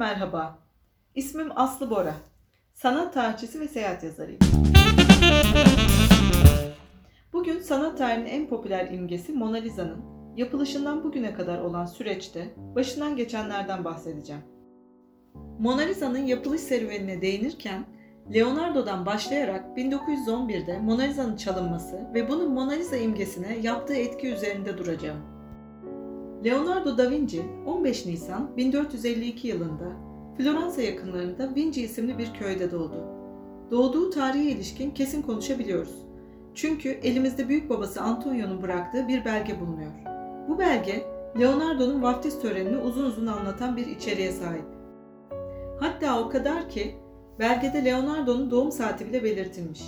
merhaba. İsmim Aslı Bora. Sanat tarihçisi ve seyahat yazarıyım. Bugün sanat tarihinin en popüler imgesi Mona Lisa'nın yapılışından bugüne kadar olan süreçte başından geçenlerden bahsedeceğim. Mona Lisa'nın yapılış serüvenine değinirken Leonardo'dan başlayarak 1911'de Mona Lisa'nın çalınması ve bunun Mona Lisa imgesine yaptığı etki üzerinde duracağım. Leonardo da Vinci 15 Nisan 1452 yılında Floransa yakınlarında Vinci isimli bir köyde doğdu. Doğduğu tarihe ilişkin kesin konuşabiliyoruz. Çünkü elimizde büyük babası Antonio'nun bıraktığı bir belge bulunuyor. Bu belge Leonardo'nun vaftiz törenini uzun uzun anlatan bir içeriğe sahip. Hatta o kadar ki belgede Leonardo'nun doğum saati bile belirtilmiş.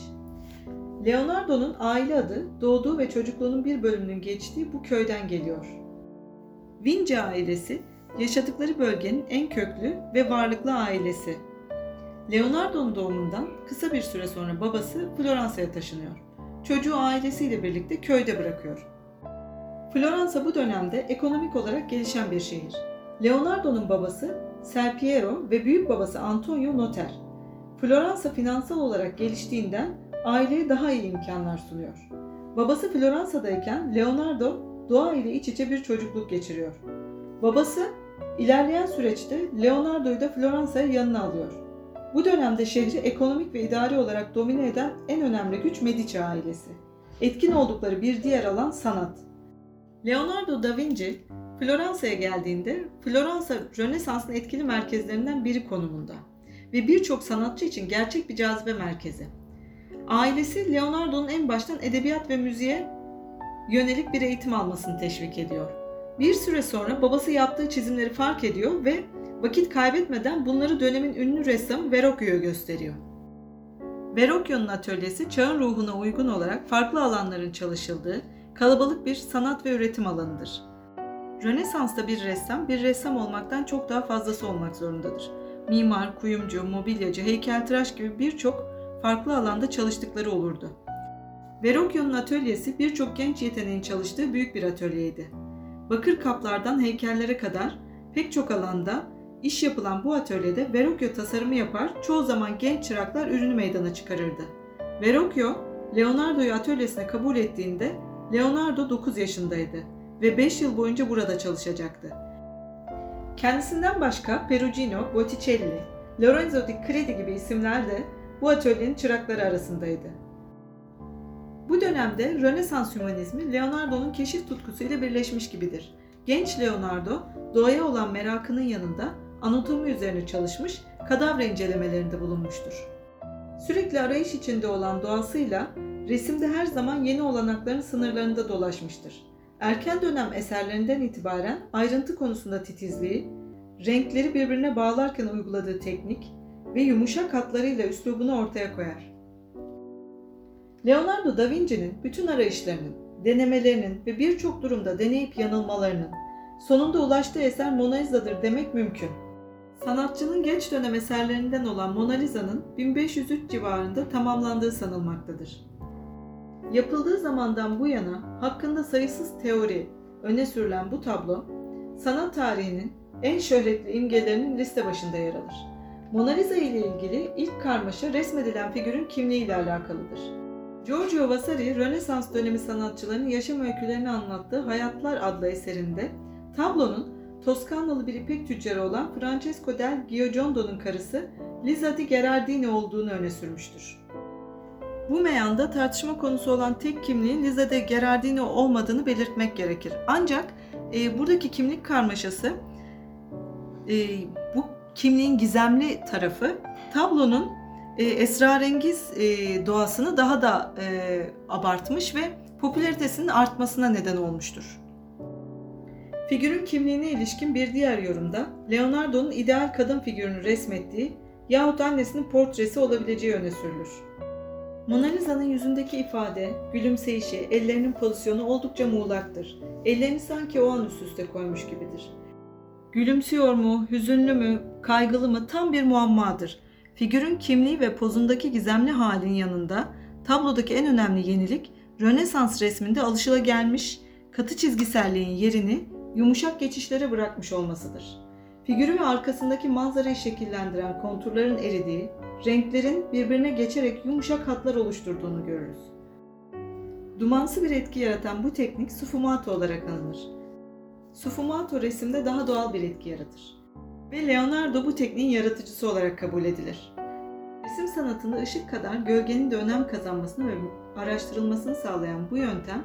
Leonardo'nun aile adı doğduğu ve çocukluğunun bir bölümünün geçtiği bu köyden geliyor. Vinci ailesi yaşadıkları bölgenin en köklü ve varlıklı ailesi. Leonardo'nun doğumundan kısa bir süre sonra babası Floransa'ya taşınıyor. Çocuğu ailesiyle birlikte köyde bırakıyor. Floransa bu dönemde ekonomik olarak gelişen bir şehir. Leonardo'nun babası Serpiero ve büyük babası Antonio noter. Floransa finansal olarak geliştiğinden aileye daha iyi imkanlar sunuyor. Babası Floransa'dayken Leonardo doğa ile iç içe bir çocukluk geçiriyor. Babası ilerleyen süreçte Leonardo'yu da Floransa'ya yanına alıyor. Bu dönemde şehri ekonomik ve idari olarak domine eden en önemli güç Medici ailesi. Etkin oldukları bir diğer alan sanat. Leonardo da Vinci Floransa'ya geldiğinde Floransa Rönesans'ın etkili merkezlerinden biri konumunda ve birçok sanatçı için gerçek bir cazibe merkezi. Ailesi Leonardo'nun en baştan edebiyat ve müziğe yönelik bir eğitim almasını teşvik ediyor. Bir süre sonra babası yaptığı çizimleri fark ediyor ve vakit kaybetmeden bunları dönemin ünlü ressamı Verrocchio'ya gösteriyor. Verrocchio'nun atölyesi çağın ruhuna uygun olarak farklı alanların çalışıldığı kalabalık bir sanat ve üretim alanıdır. Rönesans'ta bir ressam, bir ressam olmaktan çok daha fazlası olmak zorundadır. Mimar, kuyumcu, mobilyacı, heykeltıraş gibi birçok farklı alanda çalıştıkları olurdu. Verrocchio'nun atölyesi birçok genç yeteneğin çalıştığı büyük bir atölyeydi. Bakır kaplardan heykellere kadar pek çok alanda iş yapılan bu atölyede Verrocchio tasarımı yapar, çoğu zaman genç çıraklar ürünü meydana çıkarırdı. Verrocchio, Leonardo'yu atölyesine kabul ettiğinde Leonardo 9 yaşındaydı ve 5 yıl boyunca burada çalışacaktı. Kendisinden başka Perugino, Botticelli, Lorenzo di Credi gibi isimler de bu atölyenin çırakları arasındaydı. Bu dönemde Rönesans hümanizmi Leonardo'nun keşif tutkusuyla birleşmiş gibidir. Genç Leonardo doğaya olan merakının yanında anatomi üzerine çalışmış, kadavra incelemelerinde bulunmuştur. Sürekli arayış içinde olan doğasıyla resimde her zaman yeni olanakların sınırlarında dolaşmıştır. Erken dönem eserlerinden itibaren ayrıntı konusunda titizliği, renkleri birbirine bağlarken uyguladığı teknik ve yumuşak hatlarıyla üslubunu ortaya koyar. Leonardo da Vinci'nin bütün arayışlarının, denemelerinin ve birçok durumda deneyip yanılmalarının sonunda ulaştığı eser Mona Lisa'dır demek mümkün. Sanatçının geç dönem eserlerinden olan Mona Lisa'nın 1503 civarında tamamlandığı sanılmaktadır. Yapıldığı zamandan bu yana hakkında sayısız teori öne sürülen bu tablo, sanat tarihinin en şöhretli imgelerinin liste başında yer alır. Mona Lisa ile ilgili ilk karmaşa resmedilen figürün kimliği ile alakalıdır. Giorgio Vasari, Rönesans dönemi sanatçılarının yaşam öykülerini anlattığı Hayatlar adlı eserinde tablonun Toskanalı bir ipek tüccarı olan Francesco del Giogiondo'nun karısı Lisa di Gherardini olduğunu öne sürmüştür. Bu meyanda tartışma konusu olan tek kimliğin Liza de Gherardini olmadığını belirtmek gerekir. Ancak e, buradaki kimlik karmaşası e, bu kimliğin gizemli tarafı tablonun e, esrarengiz e, doğasını daha da e, abartmış ve popülaritesinin artmasına neden olmuştur. Figürün kimliğine ilişkin bir diğer yorumda Leonardo'nun ideal kadın figürünü resmettiği yahut annesinin portresi olabileceği öne sürülür. Mona Lisa'nın yüzündeki ifade, gülümseyişi, ellerinin pozisyonu oldukça muğlaktır. Ellerini sanki o an üst üste koymuş gibidir. Gülümsüyor mu, hüzünlü mü, kaygılı mı tam bir muammadır. Figürün kimliği ve pozundaki gizemli halin yanında tablodaki en önemli yenilik Rönesans resminde alışılagelmiş katı çizgiselliğin yerini yumuşak geçişlere bırakmış olmasıdır. Figürü ve arkasındaki manzarayı şekillendiren konturların eridiği, renklerin birbirine geçerek yumuşak hatlar oluşturduğunu görürüz. Dumansı bir etki yaratan bu teknik sfumato olarak anılır. Sfumato resimde daha doğal bir etki yaratır. Ve Leonardo bu tekniğin yaratıcısı olarak kabul edilir. Resim sanatında ışık kadar gölgenin de önem kazanmasını ve araştırılmasını sağlayan bu yöntem,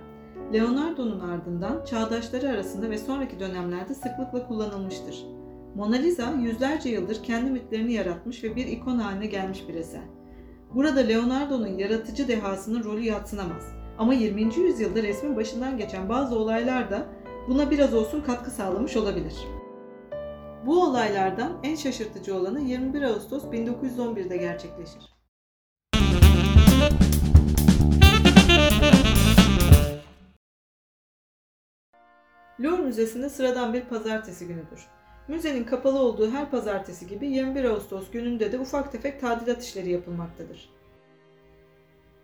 Leonardo'nun ardından çağdaşları arasında ve sonraki dönemlerde sıklıkla kullanılmıştır. Mona Lisa yüzlerce yıldır kendi mitlerini yaratmış ve bir ikon haline gelmiş bir eser. Burada Leonardo'nun yaratıcı dehasının rolü yatsınamaz. Ama 20. yüzyılda resmin başından geçen bazı olaylar da buna biraz olsun katkı sağlamış olabilir. Bu olaylardan en şaşırtıcı olanı 21 Ağustos 1911'de gerçekleşir. Louvre Müzesi'nde sıradan bir pazartesi günüdür. Müzenin kapalı olduğu her pazartesi gibi 21 Ağustos gününde de ufak tefek tadilat işleri yapılmaktadır.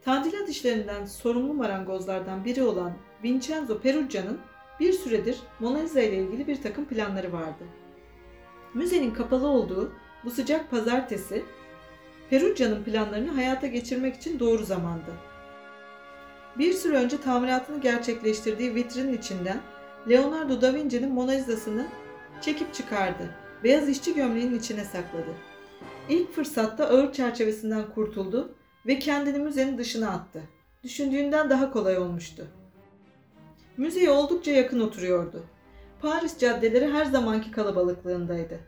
Tadilat işlerinden sorumlu marangozlardan biri olan Vincenzo Perugia'nın bir süredir Mona Lisa ile ilgili bir takım planları vardı. Müzenin kapalı olduğu bu sıcak pazartesi Perugia'nın planlarını hayata geçirmek için doğru zamandı. Bir süre önce tamiratını gerçekleştirdiği vitrinin içinden Leonardo da Vinci'nin Mona Lisa'sını çekip çıkardı. Beyaz işçi gömleğinin içine sakladı. İlk fırsatta ağır çerçevesinden kurtuldu ve kendini müzenin dışına attı. Düşündüğünden daha kolay olmuştu. Müzeye oldukça yakın oturuyordu. Paris caddeleri her zamanki kalabalıklığındaydı.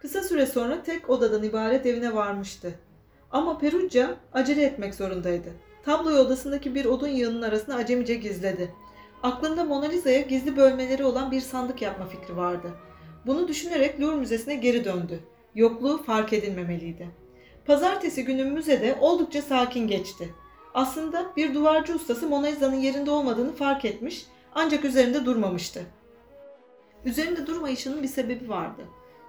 Kısa süre sonra tek odadan ibaret evine varmıştı. Ama Perugia acele etmek zorundaydı. Tabloyu odasındaki bir odun yığının arasına acemice gizledi. Aklında Mona Lisa'ya gizli bölmeleri olan bir sandık yapma fikri vardı. Bunu düşünerek Louvre Müzesi'ne geri döndü. Yokluğu fark edilmemeliydi. Pazartesi günü müzede oldukça sakin geçti. Aslında bir duvarcı ustası Mona Lisa'nın yerinde olmadığını fark etmiş ancak üzerinde durmamıştı. Üzerinde durmayışının bir sebebi vardı.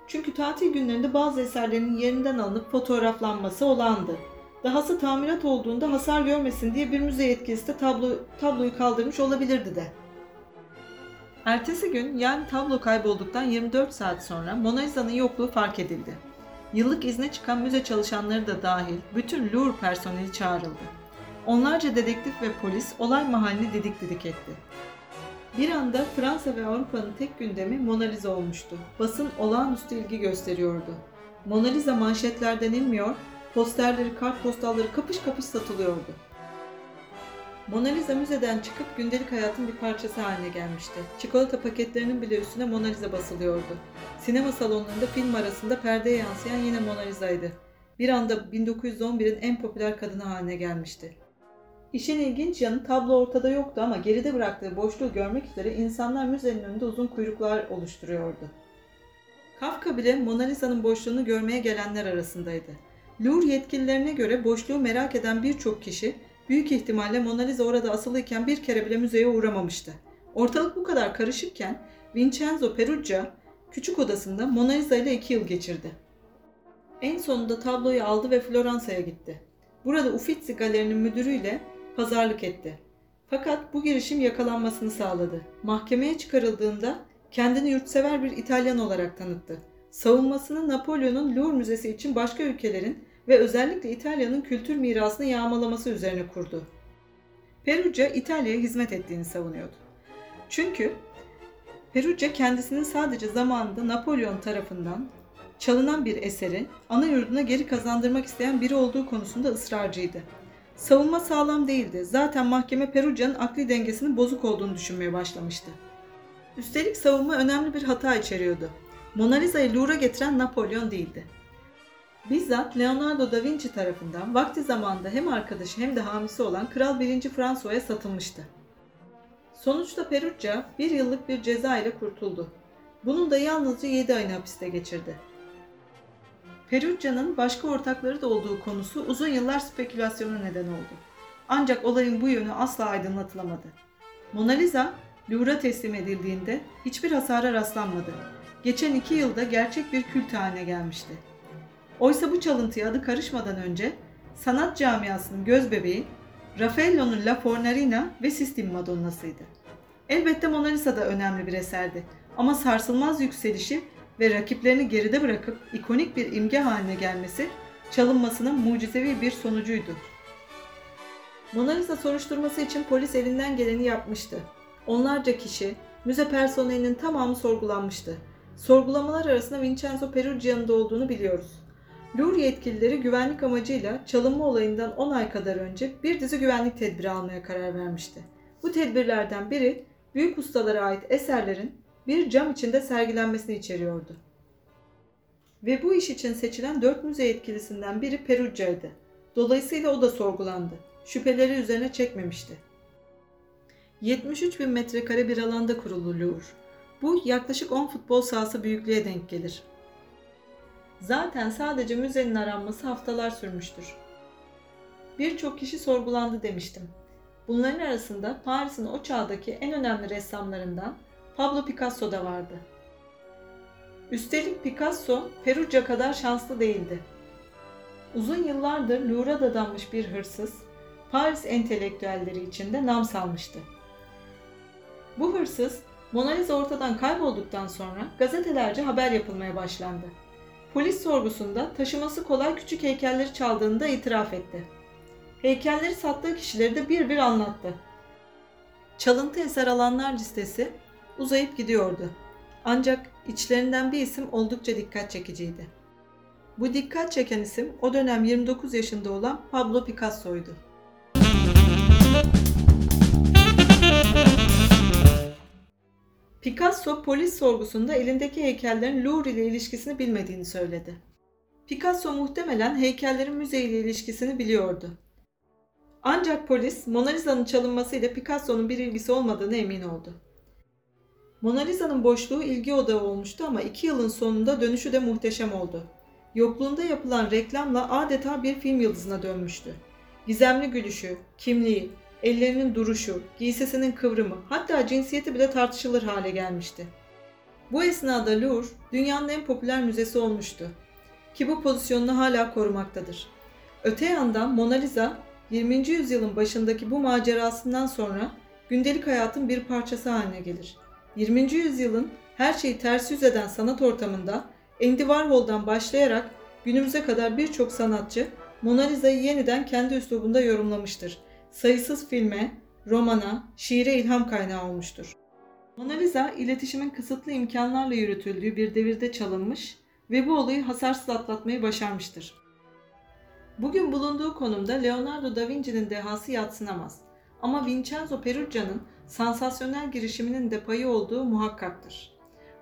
Çünkü tatil günlerinde bazı eserlerin yerinden alınıp fotoğraflanması olandı. Dahası tamirat olduğunda hasar görmesin diye bir müze yetkilisi de tablo, tabloyu kaldırmış olabilirdi de. Ertesi gün yani tablo kaybolduktan 24 saat sonra Mona Lisa'nın yokluğu fark edildi. Yıllık izne çıkan müze çalışanları da dahil bütün Louvre personeli çağrıldı. Onlarca dedektif ve polis olay mahallini didik didik etti. Bir anda Fransa ve Avrupa'nın tek gündemi Mona Lisa olmuştu. Basın olağanüstü ilgi gösteriyordu. Mona Lisa manşetlerden inmiyor, posterleri, kartpostalları kapış kapış satılıyordu. Mona Lisa müzeden çıkıp gündelik hayatın bir parçası haline gelmişti. Çikolata paketlerinin bile üstüne Mona Lisa basılıyordu. Sinema salonlarında film arasında perdeye yansıyan yine Mona Lisa'ydı. Bir anda 1911'in en popüler kadını haline gelmişti. İşin ilginç yanı tablo ortada yoktu ama geride bıraktığı boşluğu görmek üzere insanlar müzenin önünde uzun kuyruklar oluşturuyordu. Kafka bile Mona Lisa'nın boşluğunu görmeye gelenler arasındaydı. Louvre yetkililerine göre boşluğu merak eden birçok kişi büyük ihtimalle Mona Lisa orada asılıyken bir kere bile müzeye uğramamıştı. Ortalık bu kadar karışıkken Vincenzo Perugia küçük odasında Mona Lisa ile iki yıl geçirdi. En sonunda tabloyu aldı ve Floransa'ya gitti. Burada Uffizi Galeri'nin müdürüyle pazarlık etti. Fakat bu girişim yakalanmasını sağladı. Mahkemeye çıkarıldığında kendini yurtsever bir İtalyan olarak tanıttı. Savunmasını Napolyon'un Louvre Müzesi için başka ülkelerin ve özellikle İtalya'nın kültür mirasını yağmalaması üzerine kurdu. Perugia İtalya'ya hizmet ettiğini savunuyordu. Çünkü Perugia kendisinin sadece zamanında Napolyon tarafından çalınan bir eseri ana yurduna geri kazandırmak isteyen biri olduğu konusunda ısrarcıydı. Savunma sağlam değildi. Zaten mahkeme Perugia'nın akli dengesinin bozuk olduğunu düşünmeye başlamıştı. Üstelik savunma önemli bir hata içeriyordu. Mona Lisa'yı Louvre'a getiren Napolyon değildi. Bizzat Leonardo da Vinci tarafından vakti zamanında hem arkadaşı hem de hamisi olan Kral 1. François'a satılmıştı. Sonuçta Perugia bir yıllık bir ceza ile kurtuldu. Bunun da yalnızca 7 ayını hapiste geçirdi. Perugia'nın başka ortakları da olduğu konusu uzun yıllar spekülasyona neden oldu. Ancak olayın bu yönü asla aydınlatılamadı. Mona Lisa, Louvre'a teslim edildiğinde hiçbir hasara rastlanmadı. Geçen iki yılda gerçek bir kült haline gelmişti. Oysa bu çalıntıya adı karışmadan önce sanat camiasının gözbebeği Raffaello'nun La Fornarina ve Sistine Madonna'sıydı. Elbette Mona Lisa da önemli bir eserdi ama sarsılmaz yükselişi ve rakiplerini geride bırakıp ikonik bir imge haline gelmesi çalınmasının mucizevi bir sonucuydu. Mona Lisa soruşturması için polis elinden geleni yapmıştı. Onlarca kişi, müze personelinin tamamı sorgulanmıştı. Sorgulamalar arasında Vincenzo Peruggia'nın da olduğunu biliyoruz. Louvre yetkilileri güvenlik amacıyla çalınma olayından 10 ay kadar önce bir dizi güvenlik tedbiri almaya karar vermişti. Bu tedbirlerden biri büyük ustalara ait eserlerin bir cam içinde sergilenmesini içeriyordu. Ve bu iş için seçilen dört müze yetkilisinden biri Peruggia'ydı. Dolayısıyla o da sorgulandı. Şüpheleri üzerine çekmemişti. 73 bin metrekare bir alanda kurulu. Bu yaklaşık 10 futbol sahası büyüklüğe denk gelir. Zaten sadece müzenin aranması haftalar sürmüştür. Birçok kişi sorgulandı demiştim. Bunların arasında Paris'in o çağdaki en önemli ressamlarından Pablo Picasso da vardı. Üstelik Picasso Perugia kadar şanslı değildi. Uzun yıllardır Louvre'a dadanmış bir hırsız, Paris entelektüelleri içinde nam salmıştı. Bu hırsız Mona Lisa ortadan kaybolduktan sonra gazetelerce haber yapılmaya başlandı. Polis sorgusunda taşıması kolay küçük heykelleri çaldığını da itiraf etti. Heykelleri sattığı kişileri de bir bir anlattı. Çalıntı eser alanlar listesi uzayıp gidiyordu. Ancak içlerinden bir isim oldukça dikkat çekiciydi. Bu dikkat çeken isim o dönem 29 yaşında olan Pablo Picasso'ydu. Picasso polis sorgusunda elindeki heykellerin Louvre ile ilişkisini bilmediğini söyledi. Picasso muhtemelen heykellerin müze ile ilişkisini biliyordu. Ancak polis Mona Lisa'nın çalınmasıyla Picasso'nun bir ilgisi olmadığını emin oldu. Mona Lisa'nın boşluğu ilgi odağı olmuştu ama iki yılın sonunda dönüşü de muhteşem oldu. Yokluğunda yapılan reklamla adeta bir film yıldızına dönmüştü. Gizemli gülüşü, kimliği, ellerinin duruşu, giysisinin kıvrımı, hatta cinsiyeti bile tartışılır hale gelmişti. Bu esnada Louvre, dünyanın en popüler müzesi olmuştu. Ki bu pozisyonunu hala korumaktadır. Öte yandan Mona Lisa, 20. yüzyılın başındaki bu macerasından sonra gündelik hayatın bir parçası haline gelir. 20. yüzyılın her şeyi ters yüz eden sanat ortamında Andy Warhol'dan başlayarak günümüze kadar birçok sanatçı Mona Lisa'yı yeniden kendi üslubunda yorumlamıştır sayısız filme, romana, şiire ilham kaynağı olmuştur. Mona Lisa, iletişimin kısıtlı imkanlarla yürütüldüğü bir devirde çalınmış ve bu olayı hasarsız atlatmayı başarmıştır. Bugün bulunduğu konumda Leonardo da Vinci'nin dehası yatsınamaz. Ama Vincenzo Peruggia'nın sansasyonel girişiminin de payı olduğu muhakkaktır.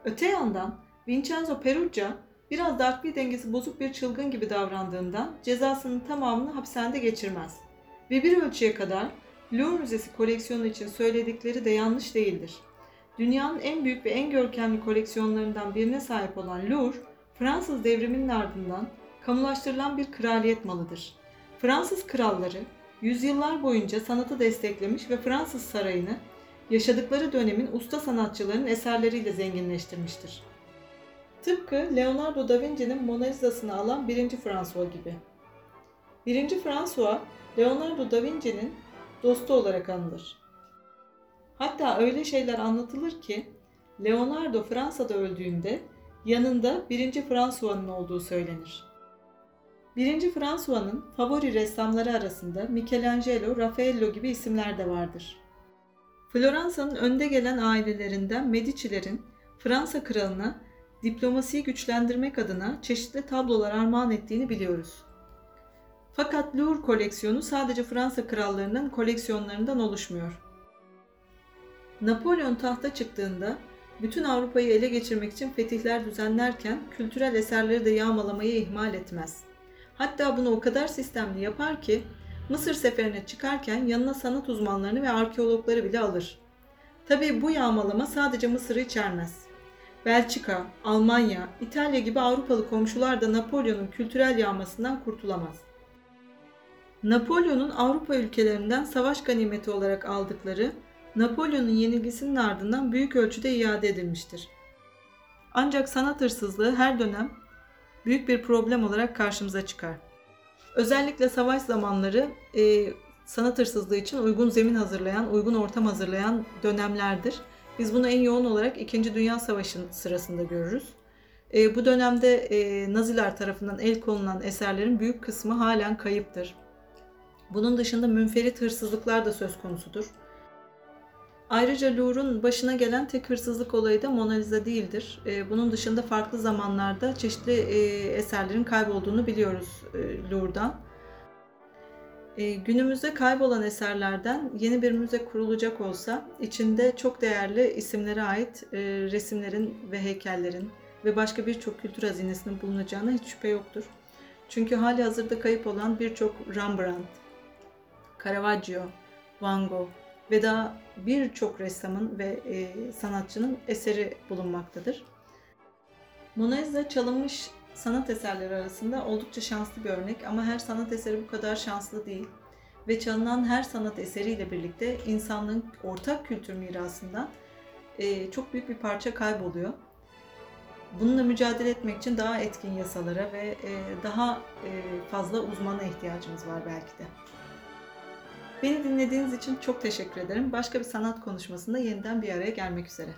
Öte yandan Vincenzo Peruggia biraz da akli dengesi bozuk bir çılgın gibi davrandığından cezasının tamamını hapishanede geçirmez ve bir ölçüye kadar Louvre Müzesi koleksiyonu için söyledikleri de yanlış değildir. Dünyanın en büyük ve en görkemli koleksiyonlarından birine sahip olan Louvre, Fransız devriminin ardından kamulaştırılan bir kraliyet malıdır. Fransız kralları yüzyıllar boyunca sanatı desteklemiş ve Fransız sarayını yaşadıkları dönemin usta sanatçılarının eserleriyle zenginleştirmiştir. Tıpkı Leonardo da Vinci'nin Mona Lisa'sını alan 1. François gibi. 1. François Leonardo da Vinci'nin dostu olarak anılır. Hatta öyle şeyler anlatılır ki Leonardo Fransa'da öldüğünde yanında 1. François'ın olduğu söylenir. 1. François'ın favori ressamları arasında Michelangelo, Raffaello gibi isimler de vardır. Floransa'nın önde gelen ailelerinden Medici'lerin Fransa kralına diplomasiyi güçlendirmek adına çeşitli tablolar armağan ettiğini biliyoruz. Fakat Louvre koleksiyonu sadece Fransa krallarının koleksiyonlarından oluşmuyor. Napolyon tahta çıktığında bütün Avrupa'yı ele geçirmek için fetihler düzenlerken kültürel eserleri de yağmalamayı ihmal etmez. Hatta bunu o kadar sistemli yapar ki Mısır seferine çıkarken yanına sanat uzmanlarını ve arkeologları bile alır. Tabi bu yağmalama sadece Mısır'ı içermez. Belçika, Almanya, İtalya gibi Avrupalı komşular da Napolyon'un kültürel yağmasından kurtulamaz. Napolyon'un Avrupa ülkelerinden savaş ganimeti olarak aldıkları Napolyon'un yenilgisinin ardından büyük ölçüde iade edilmiştir. Ancak sanat hırsızlığı her dönem büyük bir problem olarak karşımıza çıkar. Özellikle savaş zamanları e, sanat hırsızlığı için uygun zemin hazırlayan, uygun ortam hazırlayan dönemlerdir. Biz bunu en yoğun olarak 2. Dünya Savaşı sırasında görürüz. E, bu dönemde e, Naziler tarafından el konulan eserlerin büyük kısmı halen kayıptır. Bunun dışında münferit hırsızlıklar da söz konusudur. Ayrıca Louvre'un başına gelen tek hırsızlık olayı da Mona Lisa değildir. E, bunun dışında farklı zamanlarda çeşitli e, eserlerin kaybolduğunu biliyoruz e, Louvre'dan. E, günümüzde kaybolan eserlerden yeni bir müze kurulacak olsa içinde çok değerli isimlere ait resimlerin ve heykellerin ve başka birçok kültür hazinesinin bulunacağına hiç şüphe yoktur. Çünkü hali hazırda kayıp olan birçok Rembrandt, Caravaggio, Van Gogh ve daha birçok ressamın ve e, sanatçının eseri bulunmaktadır. Mona Lisa çalınmış sanat eserleri arasında oldukça şanslı bir örnek ama her sanat eseri bu kadar şanslı değil. Ve çalınan her sanat eseriyle birlikte insanlığın ortak kültür mirasından e, çok büyük bir parça kayboluyor. Bununla mücadele etmek için daha etkin yasalara ve e, daha e, fazla uzmana ihtiyacımız var belki de. Beni dinlediğiniz için çok teşekkür ederim. Başka bir sanat konuşmasında yeniden bir araya gelmek üzere.